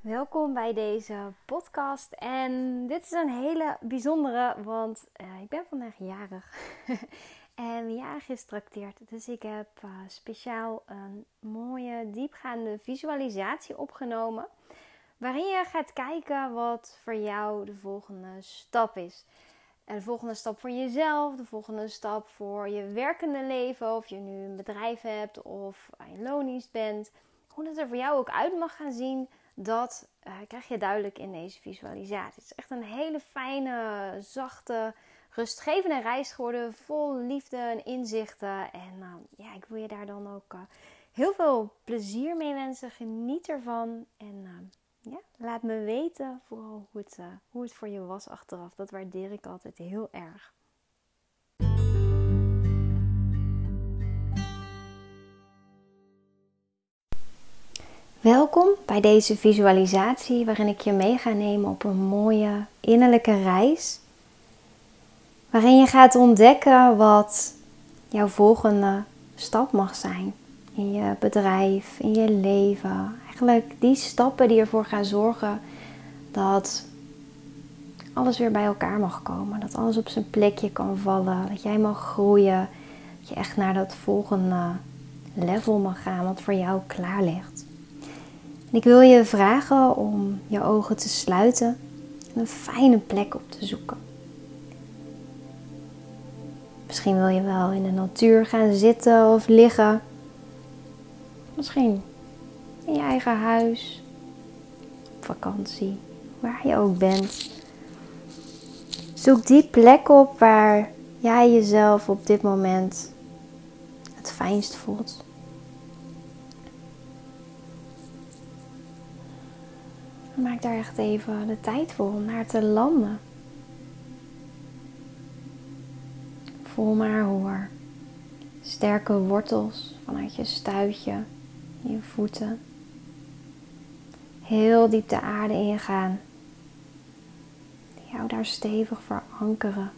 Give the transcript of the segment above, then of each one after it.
Welkom bij deze podcast. En dit is een hele bijzondere, want uh, ik ben vandaag jarig. en jarig is. Dus ik heb uh, speciaal een mooie, diepgaande visualisatie opgenomen. Waarin je gaat kijken wat voor jou de volgende stap is. En de volgende stap voor jezelf, de volgende stap voor je werkende leven. Of je nu een bedrijf hebt of in loondienst bent. Hoe het er voor jou ook uit mag gaan zien dat uh, krijg je duidelijk in deze visualisatie. Het is echt een hele fijne, zachte, rustgevende reis geworden. Vol liefde en inzichten. En uh, ja, ik wil je daar dan ook uh, heel veel plezier mee wensen. Geniet ervan. En ja, laat me weten vooral hoe het, hoe het voor je was achteraf. Dat waardeer ik altijd heel erg. Welkom bij deze visualisatie waarin ik je mee ga nemen op een mooie innerlijke reis. Waarin je gaat ontdekken wat jouw volgende stap mag zijn in je bedrijf, in je leven. Eigenlijk die stappen die ervoor gaan zorgen dat alles weer bij elkaar mag komen. Dat alles op zijn plekje kan vallen. Dat jij mag groeien. Dat je echt naar dat volgende level mag gaan wat voor jou klaar ligt. Ik wil je vragen om je ogen te sluiten en een fijne plek op te zoeken. Misschien wil je wel in de natuur gaan zitten of liggen. Misschien in je eigen huis, op vakantie, waar je ook bent. Zoek die plek op waar jij jezelf op dit moment het fijnst voelt. Maak daar echt even de tijd voor om naar te landen. Voel maar hoe er sterke wortels vanuit je stuitje, je voeten, heel diep de aarde ingaan. Jou daar stevig verankeren.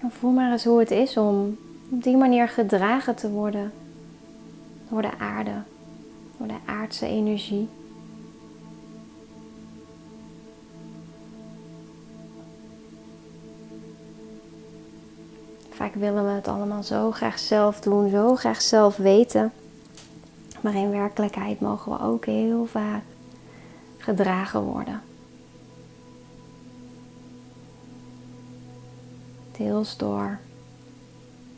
En voel maar eens hoe het is om op die manier gedragen te worden door de aarde, door de aardse energie. Vaak willen we het allemaal zo graag zelf doen, zo graag zelf weten. Maar in werkelijkheid mogen we ook heel vaak gedragen worden. Deels door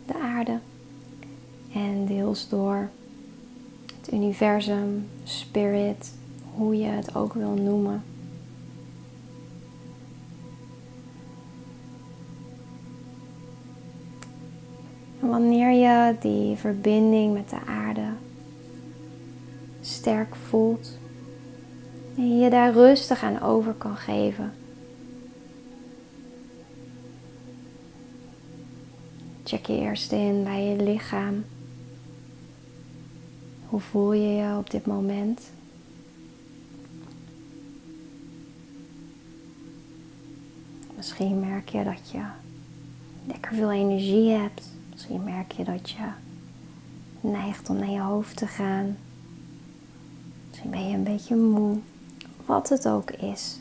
de aarde en deels door het universum, spirit, hoe je het ook wil noemen. En wanneer je die verbinding met de aarde sterk voelt en je daar rustig aan over kan geven. Check je eerst in bij je lichaam. Hoe voel je je op dit moment? Misschien merk je dat je lekker veel energie hebt. Misschien merk je dat je neigt om naar je hoofd te gaan. Misschien ben je een beetje moe. Wat het ook is.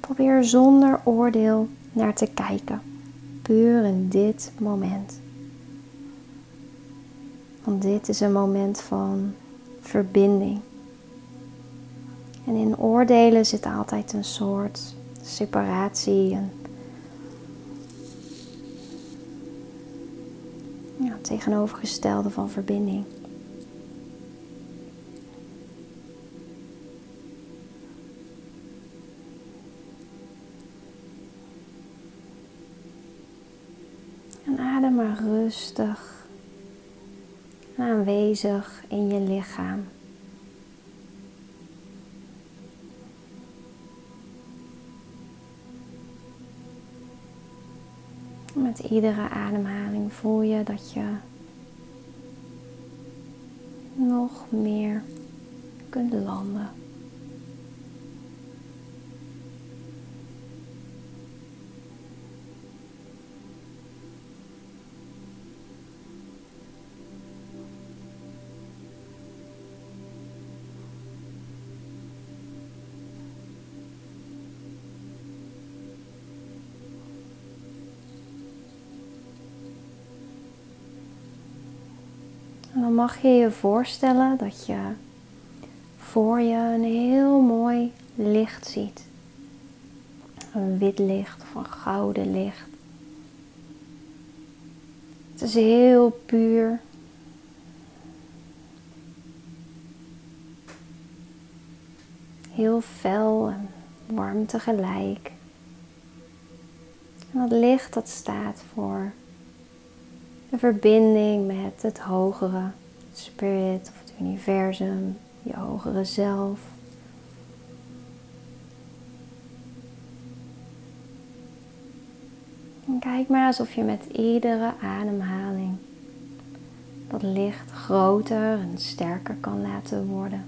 Probeer zonder oordeel naar te kijken. Puur in dit moment. Want dit is een moment van verbinding. En in oordelen zit altijd een soort separatie, een tegenovergestelde van verbinding. En adem maar rustig aanwezig in je lichaam. Met iedere ademhaling voel je dat je nog meer kunt landen. Mag je je voorstellen dat je voor je een heel mooi licht ziet. Een wit licht of een gouden licht. Het is heel puur. Heel fel en warm tegelijk. Dat licht dat staat voor de verbinding met het hogere, spirit of het universum, je hogere zelf. Kijk maar alsof je met iedere ademhaling dat licht groter en sterker kan laten worden.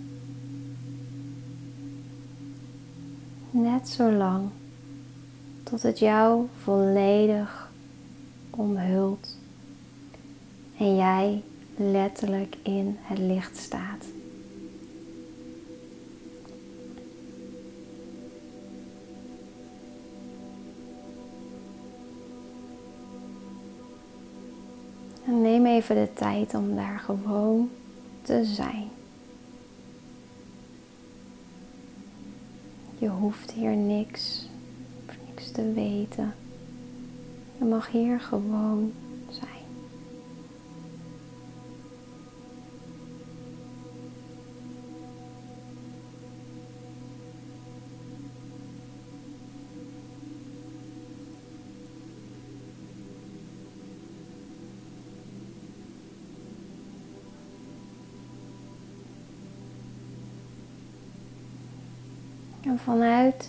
Net zo lang tot het jou volledig omhult en jij letterlijk in het licht staat. En neem even de tijd om daar gewoon te zijn. Je hoeft hier niks, niks te weten. Je mag hier gewoon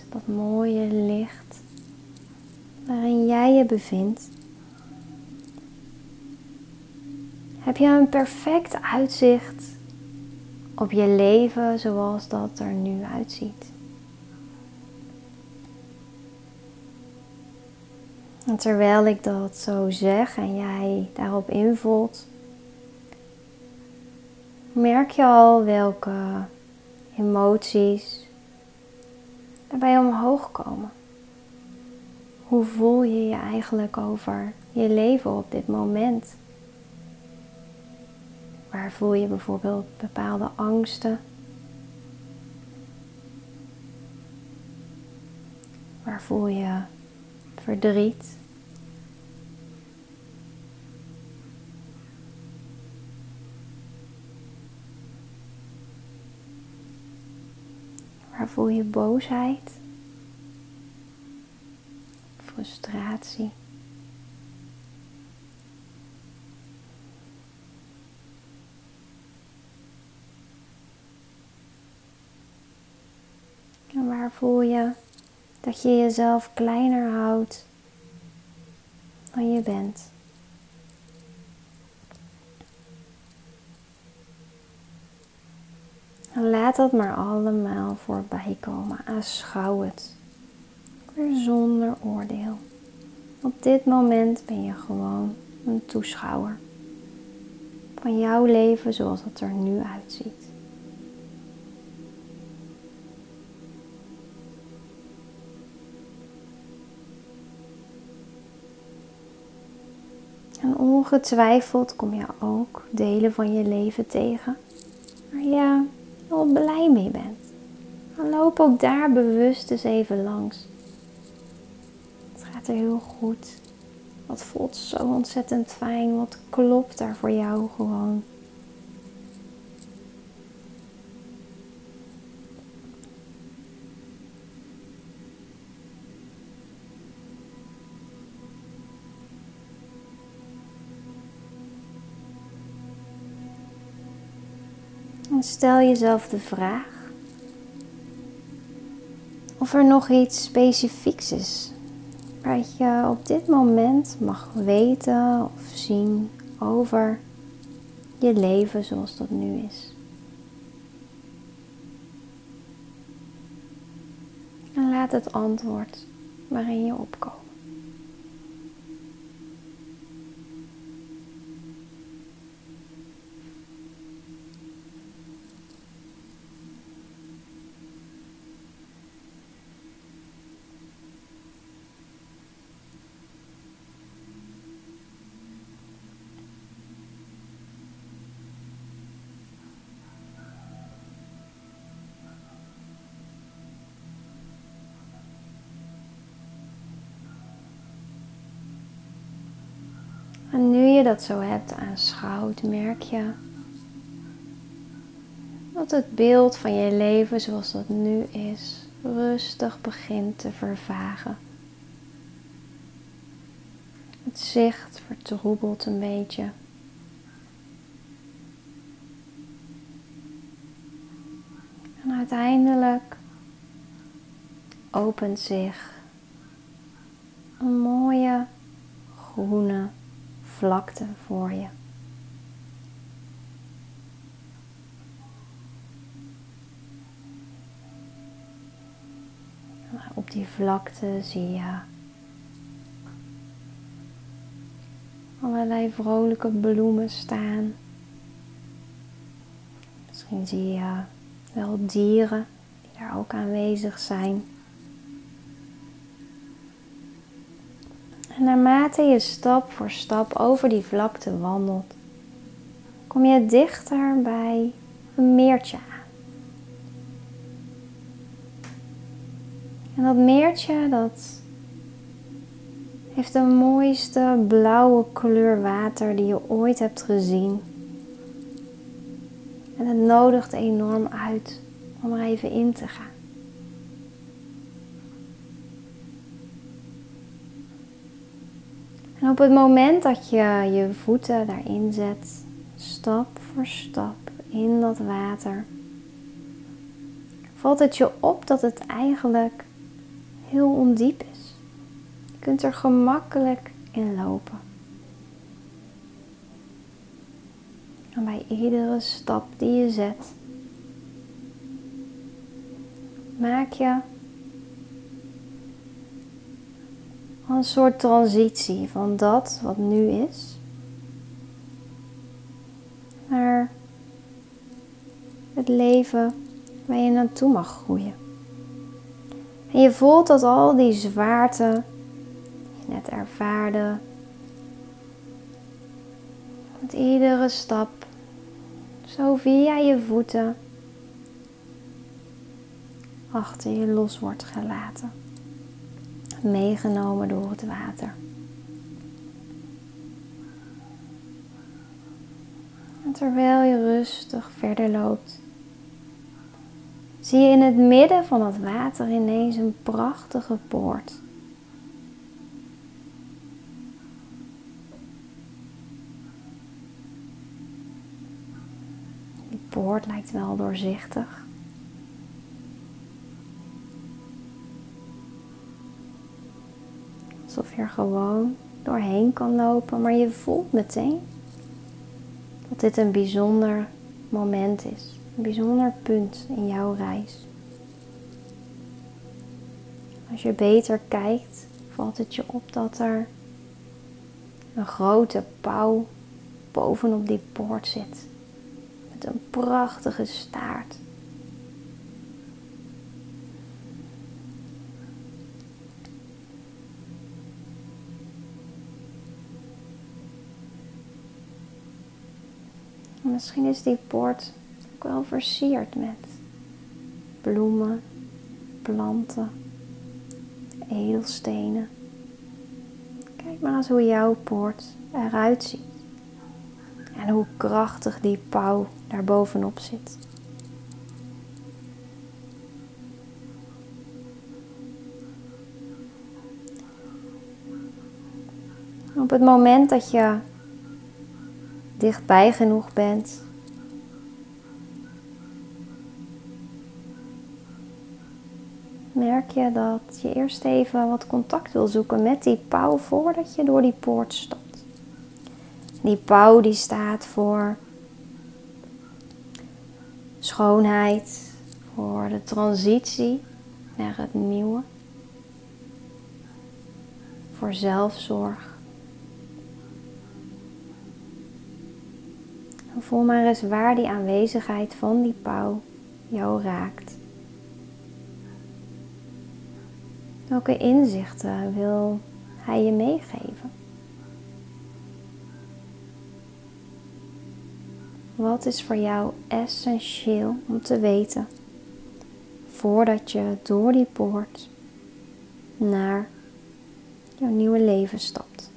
dat mooie licht waarin jij je bevindt, heb je een perfect uitzicht op je leven zoals dat er nu uitziet. En terwijl ik dat zo zeg en jij daarop invult, merk je al welke emoties daarbij omhoog komen. Hoe voel je je eigenlijk over je leven op dit moment? Waar voel je bijvoorbeeld bepaalde angsten? Waar voel je verdriet? Voel je boosheid? Frustratie? En waar voel je dat je jezelf kleiner houdt dan je bent? Laat dat maar allemaal voorbij komen. Aanschouw het. Weer zonder oordeel. Op dit moment ben je gewoon een toeschouwer van jouw leven zoals het er nu uitziet. En ongetwijfeld kom je ook delen van je leven tegen. Maar ja, heel blij mee bent. Dan loop ook daar bewust eens even langs. Het gaat er heel goed. Wat voelt zo ontzettend fijn. Wat klopt daar voor jou gewoon. En stel jezelf de vraag of er nog iets specifieks is wat je op dit moment mag weten of zien over je leven zoals dat nu is. En laat het antwoord waarin je opkomt. Je dat zo hebt aanschouwd, merk je dat het beeld van je leven zoals dat nu is, rustig begint te vervagen. Het zicht vertroebelt een beetje. En uiteindelijk opent zich een mooie groene vlakte voor je. Op die vlakte zie je allerlei vrolijke bloemen staan. Misschien zie je wel dieren die daar ook aanwezig zijn. En naarmate je stap voor stap over die vlakte wandelt, kom je dichter bij een meertje aan. En dat meertje, dat heeft de mooiste blauwe kleur water die je ooit hebt gezien. En het nodigt enorm uit om er even in te gaan. En op het moment dat je je voeten daarin zet, stap voor stap in dat water, valt het je op dat het eigenlijk heel ondiep is. Je kunt er gemakkelijk in lopen. En bij iedere stap die je zet, maak je een soort transitie van dat wat nu is naar het leven waar je naartoe mag groeien. En je voelt dat al die zwaarte die je net ervaarde, met iedere stap, zo via je voeten, achter je los wordt gelaten meegenomen door het water. En terwijl je rustig verder loopt, zie je in het midden van het water ineens een prachtige poort. Die poort lijkt wel doorzichtig. Er gewoon doorheen kan lopen, maar je voelt meteen dat dit een bijzonder moment is, een bijzonder punt in jouw reis. Als je beter kijkt, valt het je op dat er een grote pauw bovenop die poort zit. Met een prachtige staart. Misschien is die poort ook wel versierd met bloemen, planten, edelstenen. Kijk maar eens hoe jouw poort eruit ziet. En hoe krachtig die pauw daar bovenop zit. Op het moment dat je dichtbij genoeg bent. Merk je dat je eerst even wat contact wil zoeken met die pauw voordat je door die poort stapt. Die pauw die staat voor schoonheid, voor de transitie naar het nieuwe, voor zelfzorg. Voel maar eens waar die aanwezigheid van die pauw jou raakt. Welke inzichten wil hij je meegeven? Wat is voor jou essentieel om te weten voordat je door die poort naar jouw nieuwe leven stapt?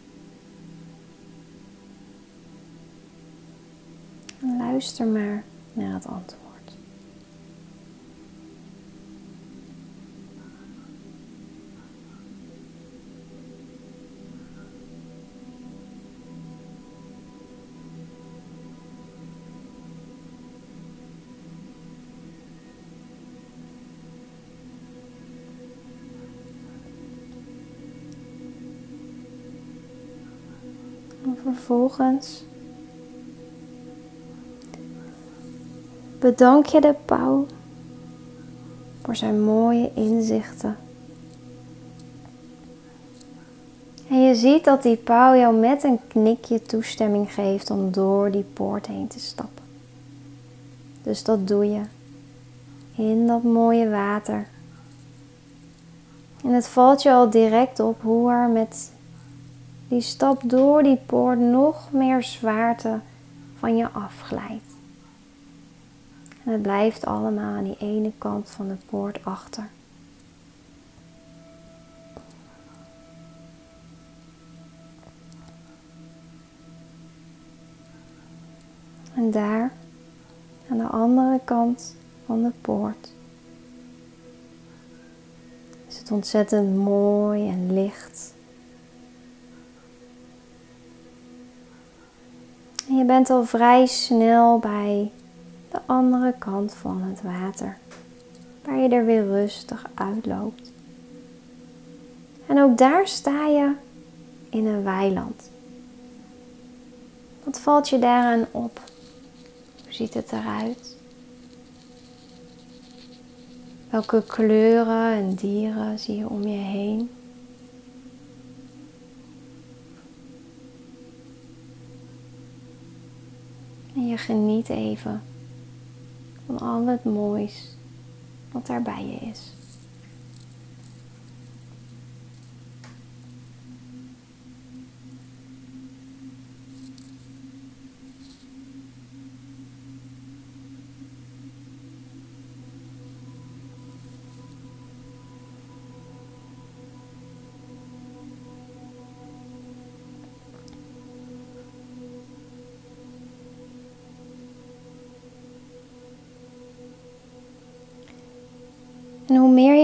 Luister maar naar het antwoord. En vervolgens bedank je de pauw voor zijn mooie inzichten. En je ziet dat die pauw jou met een knikje toestemming geeft om door die poort heen te stappen. Dus dat doe je in dat mooie water. En het valt je al direct op hoe er met die stap door die poort nog meer zwaarte van je afglijdt. En het blijft allemaal aan die ene kant van de poort achter. En daar, aan de andere kant van de poort, is het ontzettend mooi en licht. En je bent al vrij snel bij de andere kant van het water, waar je er weer rustig uitloopt. En ook daar sta je in een weiland. Wat valt je daaraan op? Hoe ziet het eruit? Welke kleuren en dieren zie je om je heen? En je geniet even van al het moois wat daar bij je is.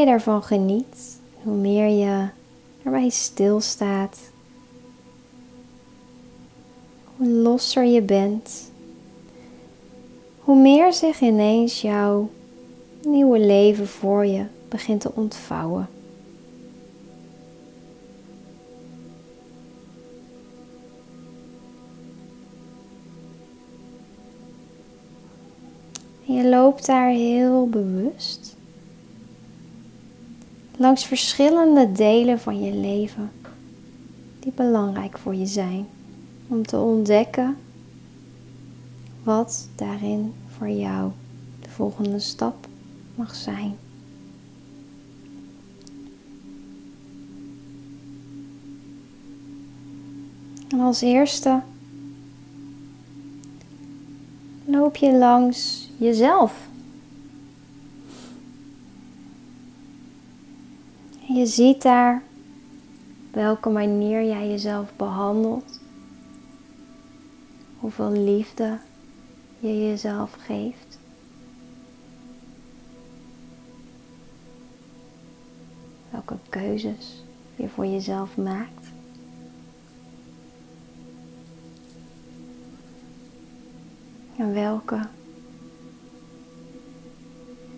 Daarvan geniet, hoe meer je erbij stilstaat, hoe losser je bent, hoe meer zich ineens jouw nieuwe leven voor je begint te ontvouwen. En je loopt daar heel bewust langs verschillende delen van je leven die belangrijk voor je zijn. Om te ontdekken wat daarin voor jou de volgende stap mag zijn. En als eerste loop je langs jezelf. Je ziet daar welke manier jij jezelf behandelt, hoeveel liefde je jezelf geeft. Welke keuzes je voor jezelf maakt. En welke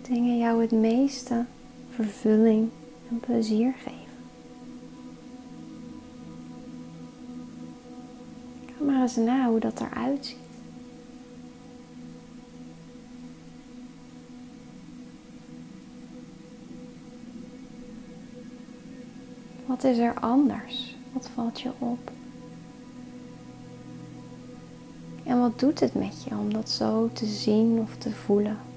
dingen jou het meeste vervulling en plezier geven. Ga maar eens na hoe dat eruit ziet. Wat is er anders? Wat valt je op? En wat doet het met je om dat zo te zien of te voelen?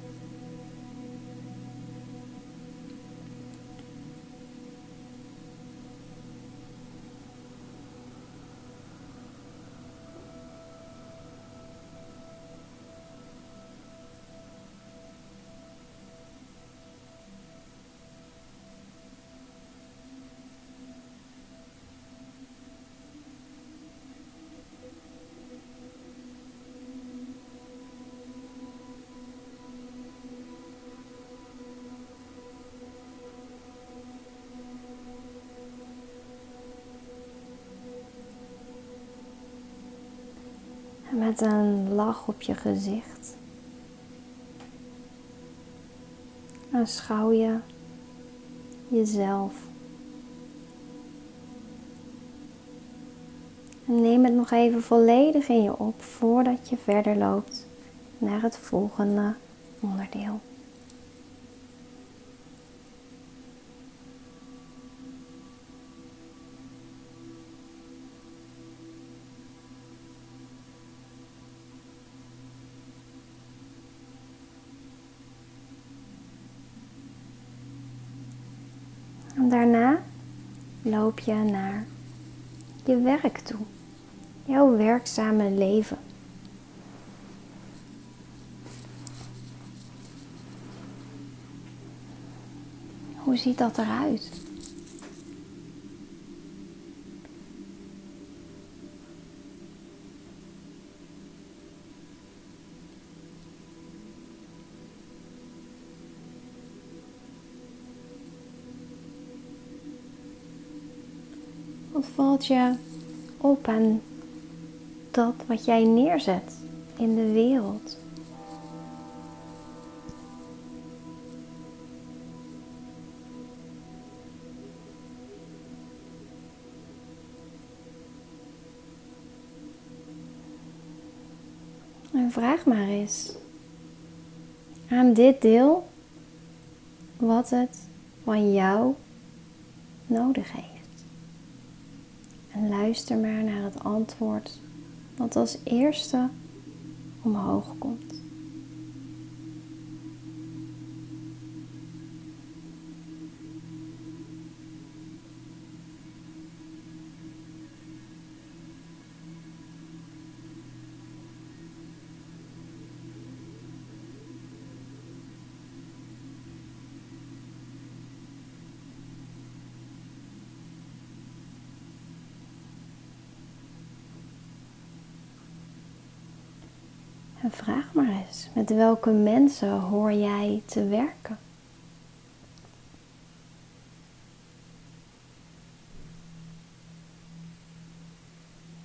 Met een lach op je gezicht. Aanschouw je jezelf. En neem het nog even volledig in je op voordat je verder loopt naar het volgende onderdeel. Loop je naar je werk toe, jouw werkzame leven. Hoe ziet dat eruit? Valt je op aan dat wat jij neerzet in de wereld? En vraag maar eens aan dit deel wat het van jou nodig heeft. En luister maar naar het antwoord wat als eerste omhoog komt. Met welke mensen hoor jij te werken?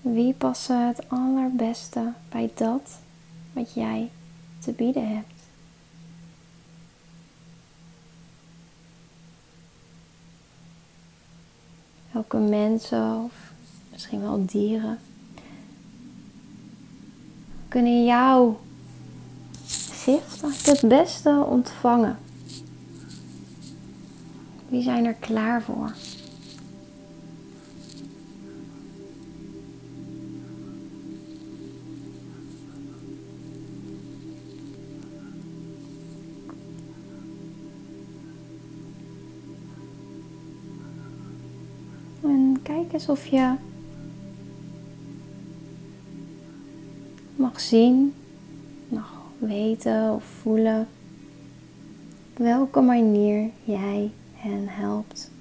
Wie passen het allerbeste bij dat wat jij te bieden hebt? Welke mensen of misschien wel dieren kunnen jou 50. Het beste ontvangen. Wie zijn er klaar voor? En kijk eens of je mag zien weten of voelen op welke manier jij hen helpt.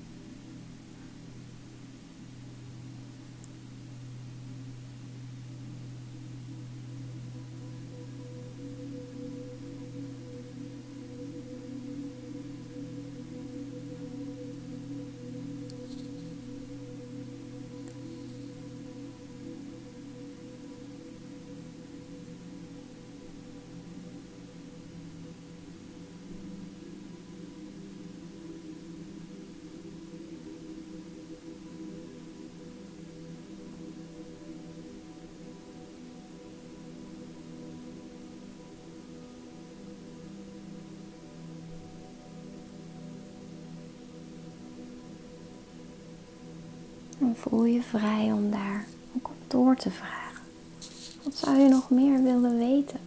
En voel je vrij om daar ook op door te vragen. Wat zou je nog meer willen weten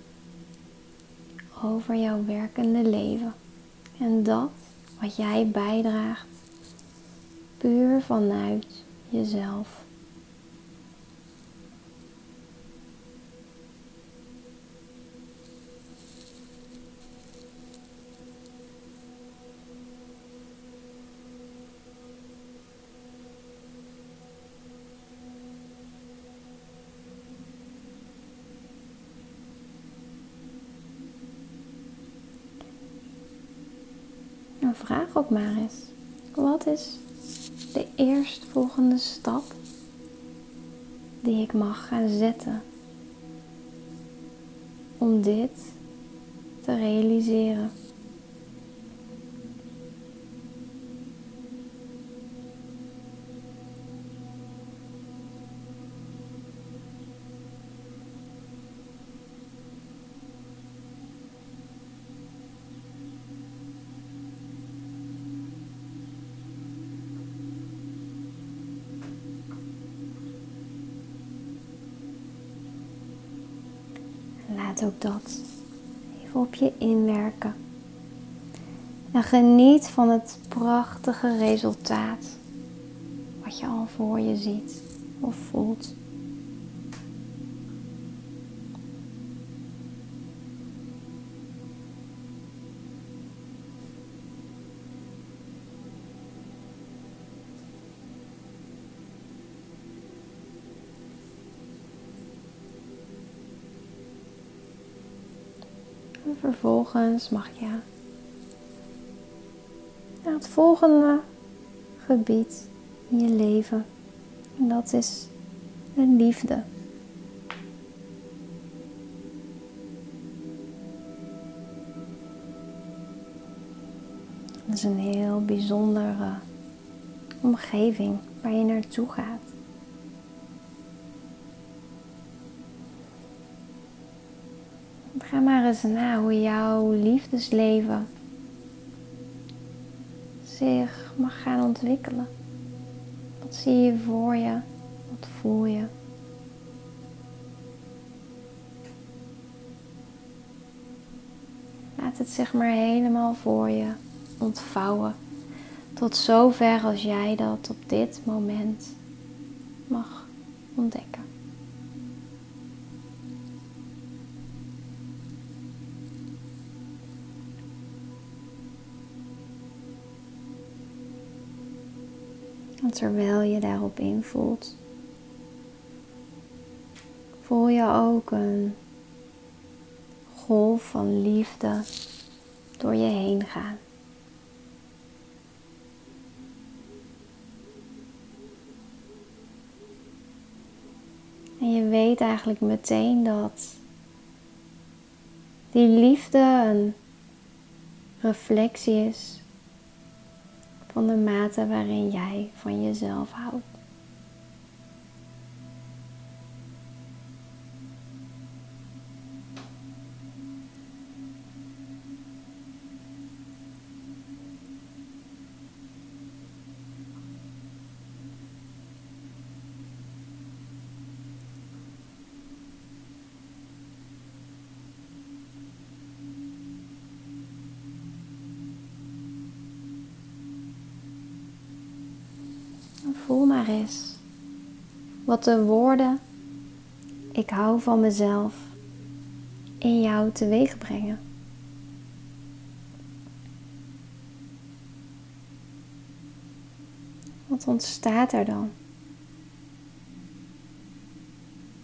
over jouw werkende leven en dat wat jij bijdraagt puur vanuit jezelf? Vraag ook maar eens, wat is de eerstvolgende stap die ik mag gaan zetten om dit te realiseren. Ook dat even op je inwerken. En geniet van het prachtige resultaat wat je al voor je ziet of voelt. Vervolgens mag je naar het volgende gebied in je leven. En dat is de liefde. Dat is een heel bijzondere omgeving waar je naartoe gaat. Maar eens na hoe jouw liefdesleven zich mag gaan ontwikkelen. Wat zie je voor je? Wat voel je? Laat het zich maar helemaal voor je ontvouwen. Tot zover als jij dat op dit moment mag ontdekken. Terwijl je daarop invoelt, voel je ook een golf van liefde door je heen gaan. En je weet eigenlijk meteen dat die liefde een reflectie is van de mate waarin jij van jezelf houdt. Voel maar eens wat de woorden ik hou van mezelf in jou teweeg brengen. Wat ontstaat er dan?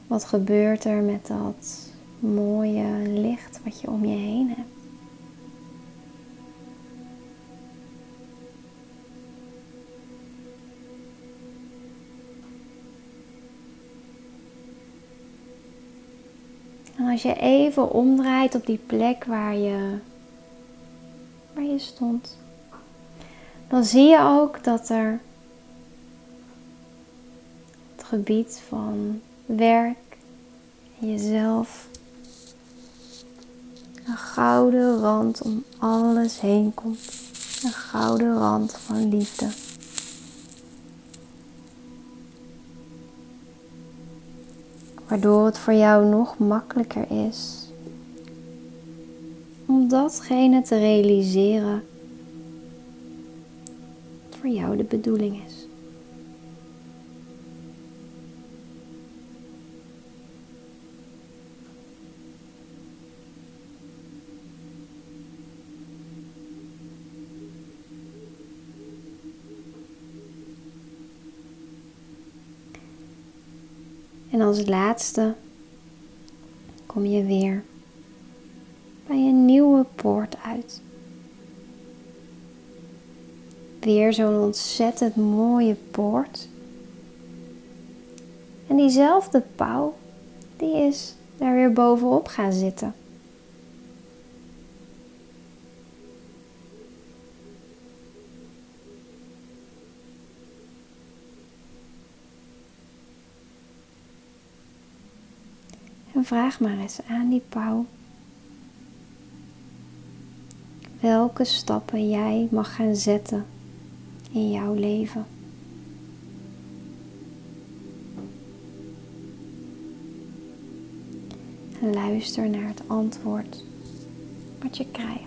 Wat gebeurt er met dat mooie licht wat je om je heen hebt? Als je even omdraait op die plek waar je, waar je stond, dan zie je ook dat er het gebied van werk jezelf een gouden rand om alles heen komt. Een gouden rand van liefde. Waardoor het voor jou nog makkelijker is om datgene te realiseren wat voor jou de bedoeling is. En als laatste kom je weer bij een nieuwe poort uit. Weer zo'n ontzettend mooie poort. En diezelfde pauw, die is daar weer bovenop gaan zitten. En vraag maar eens aan die pauw welke stappen jij mag gaan zetten in jouw leven. En luister naar het antwoord wat je krijgt.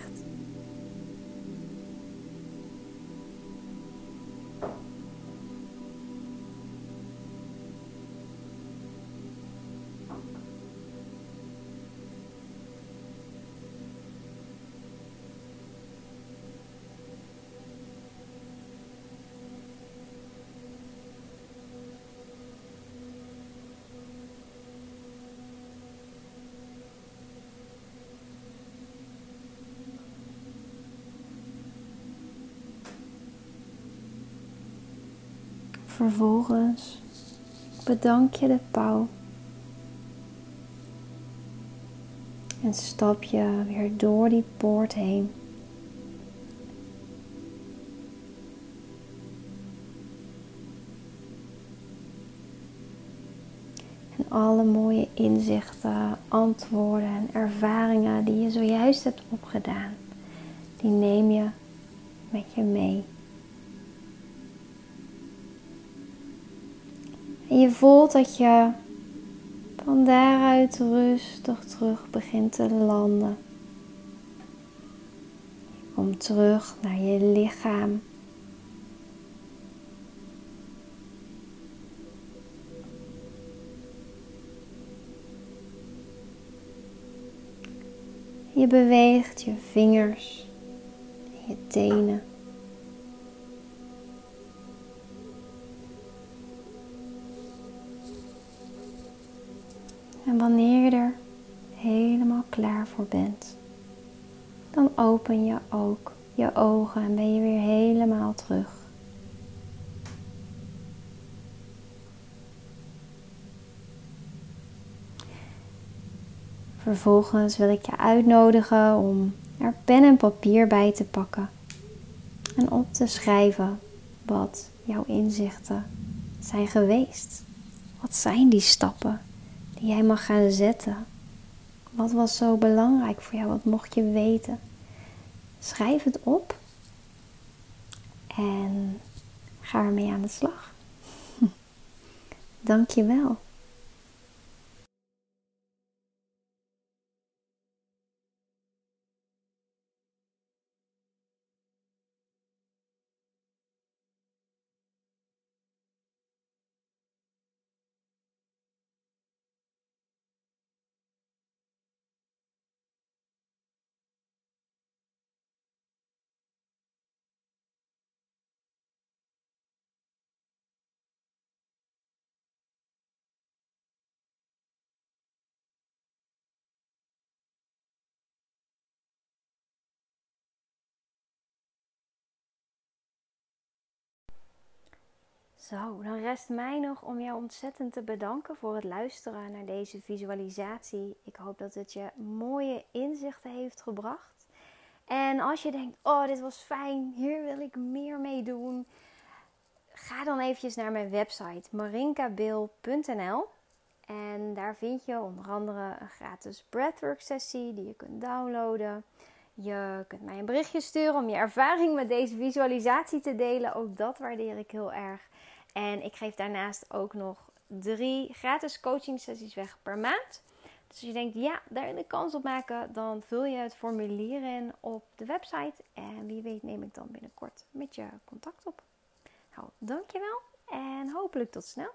Vervolgens bedank je de pauw en stap je weer door die poort heen. En alle mooie inzichten, antwoorden en ervaringen die je zojuist hebt opgedaan, die neem je met je mee. En je voelt dat je van daaruit rustig terug begint te landen. Je komt terug naar je lichaam. Je beweegt je vingers je tenen. En wanneer je er helemaal klaar voor bent, dan open je ook je ogen en ben je weer helemaal terug. Vervolgens wil ik je uitnodigen om er pen en papier bij te pakken en op te schrijven wat jouw inzichten zijn geweest. Wat zijn die stappen die jij mag gaan zetten. Wat was zo belangrijk voor jou? Wat mocht je weten? Schrijf het op en ga ermee aan de slag. Dank je wel. Zo, dan rest mij nog om jou ontzettend te bedanken voor het luisteren naar deze visualisatie. Ik hoop dat het je mooie inzichten heeft gebracht. En als je denkt, oh dit was fijn, hier wil ik meer mee doen. Ga dan eventjes naar mijn website marinkabil.nl En daar vind je onder andere een gratis breathwork sessie die je kunt downloaden. Je kunt mij een berichtje sturen om je ervaring met deze visualisatie te delen. Ook dat waardeer ik heel erg. En ik geef daarnaast ook nog drie gratis coaching sessies weg per maand. Dus als je denkt, ja, daar ik kans op maken, dan vul je het formulier in op de website. En wie weet neem ik dan binnenkort met je contact op. Nou, dankjewel en hopelijk tot snel.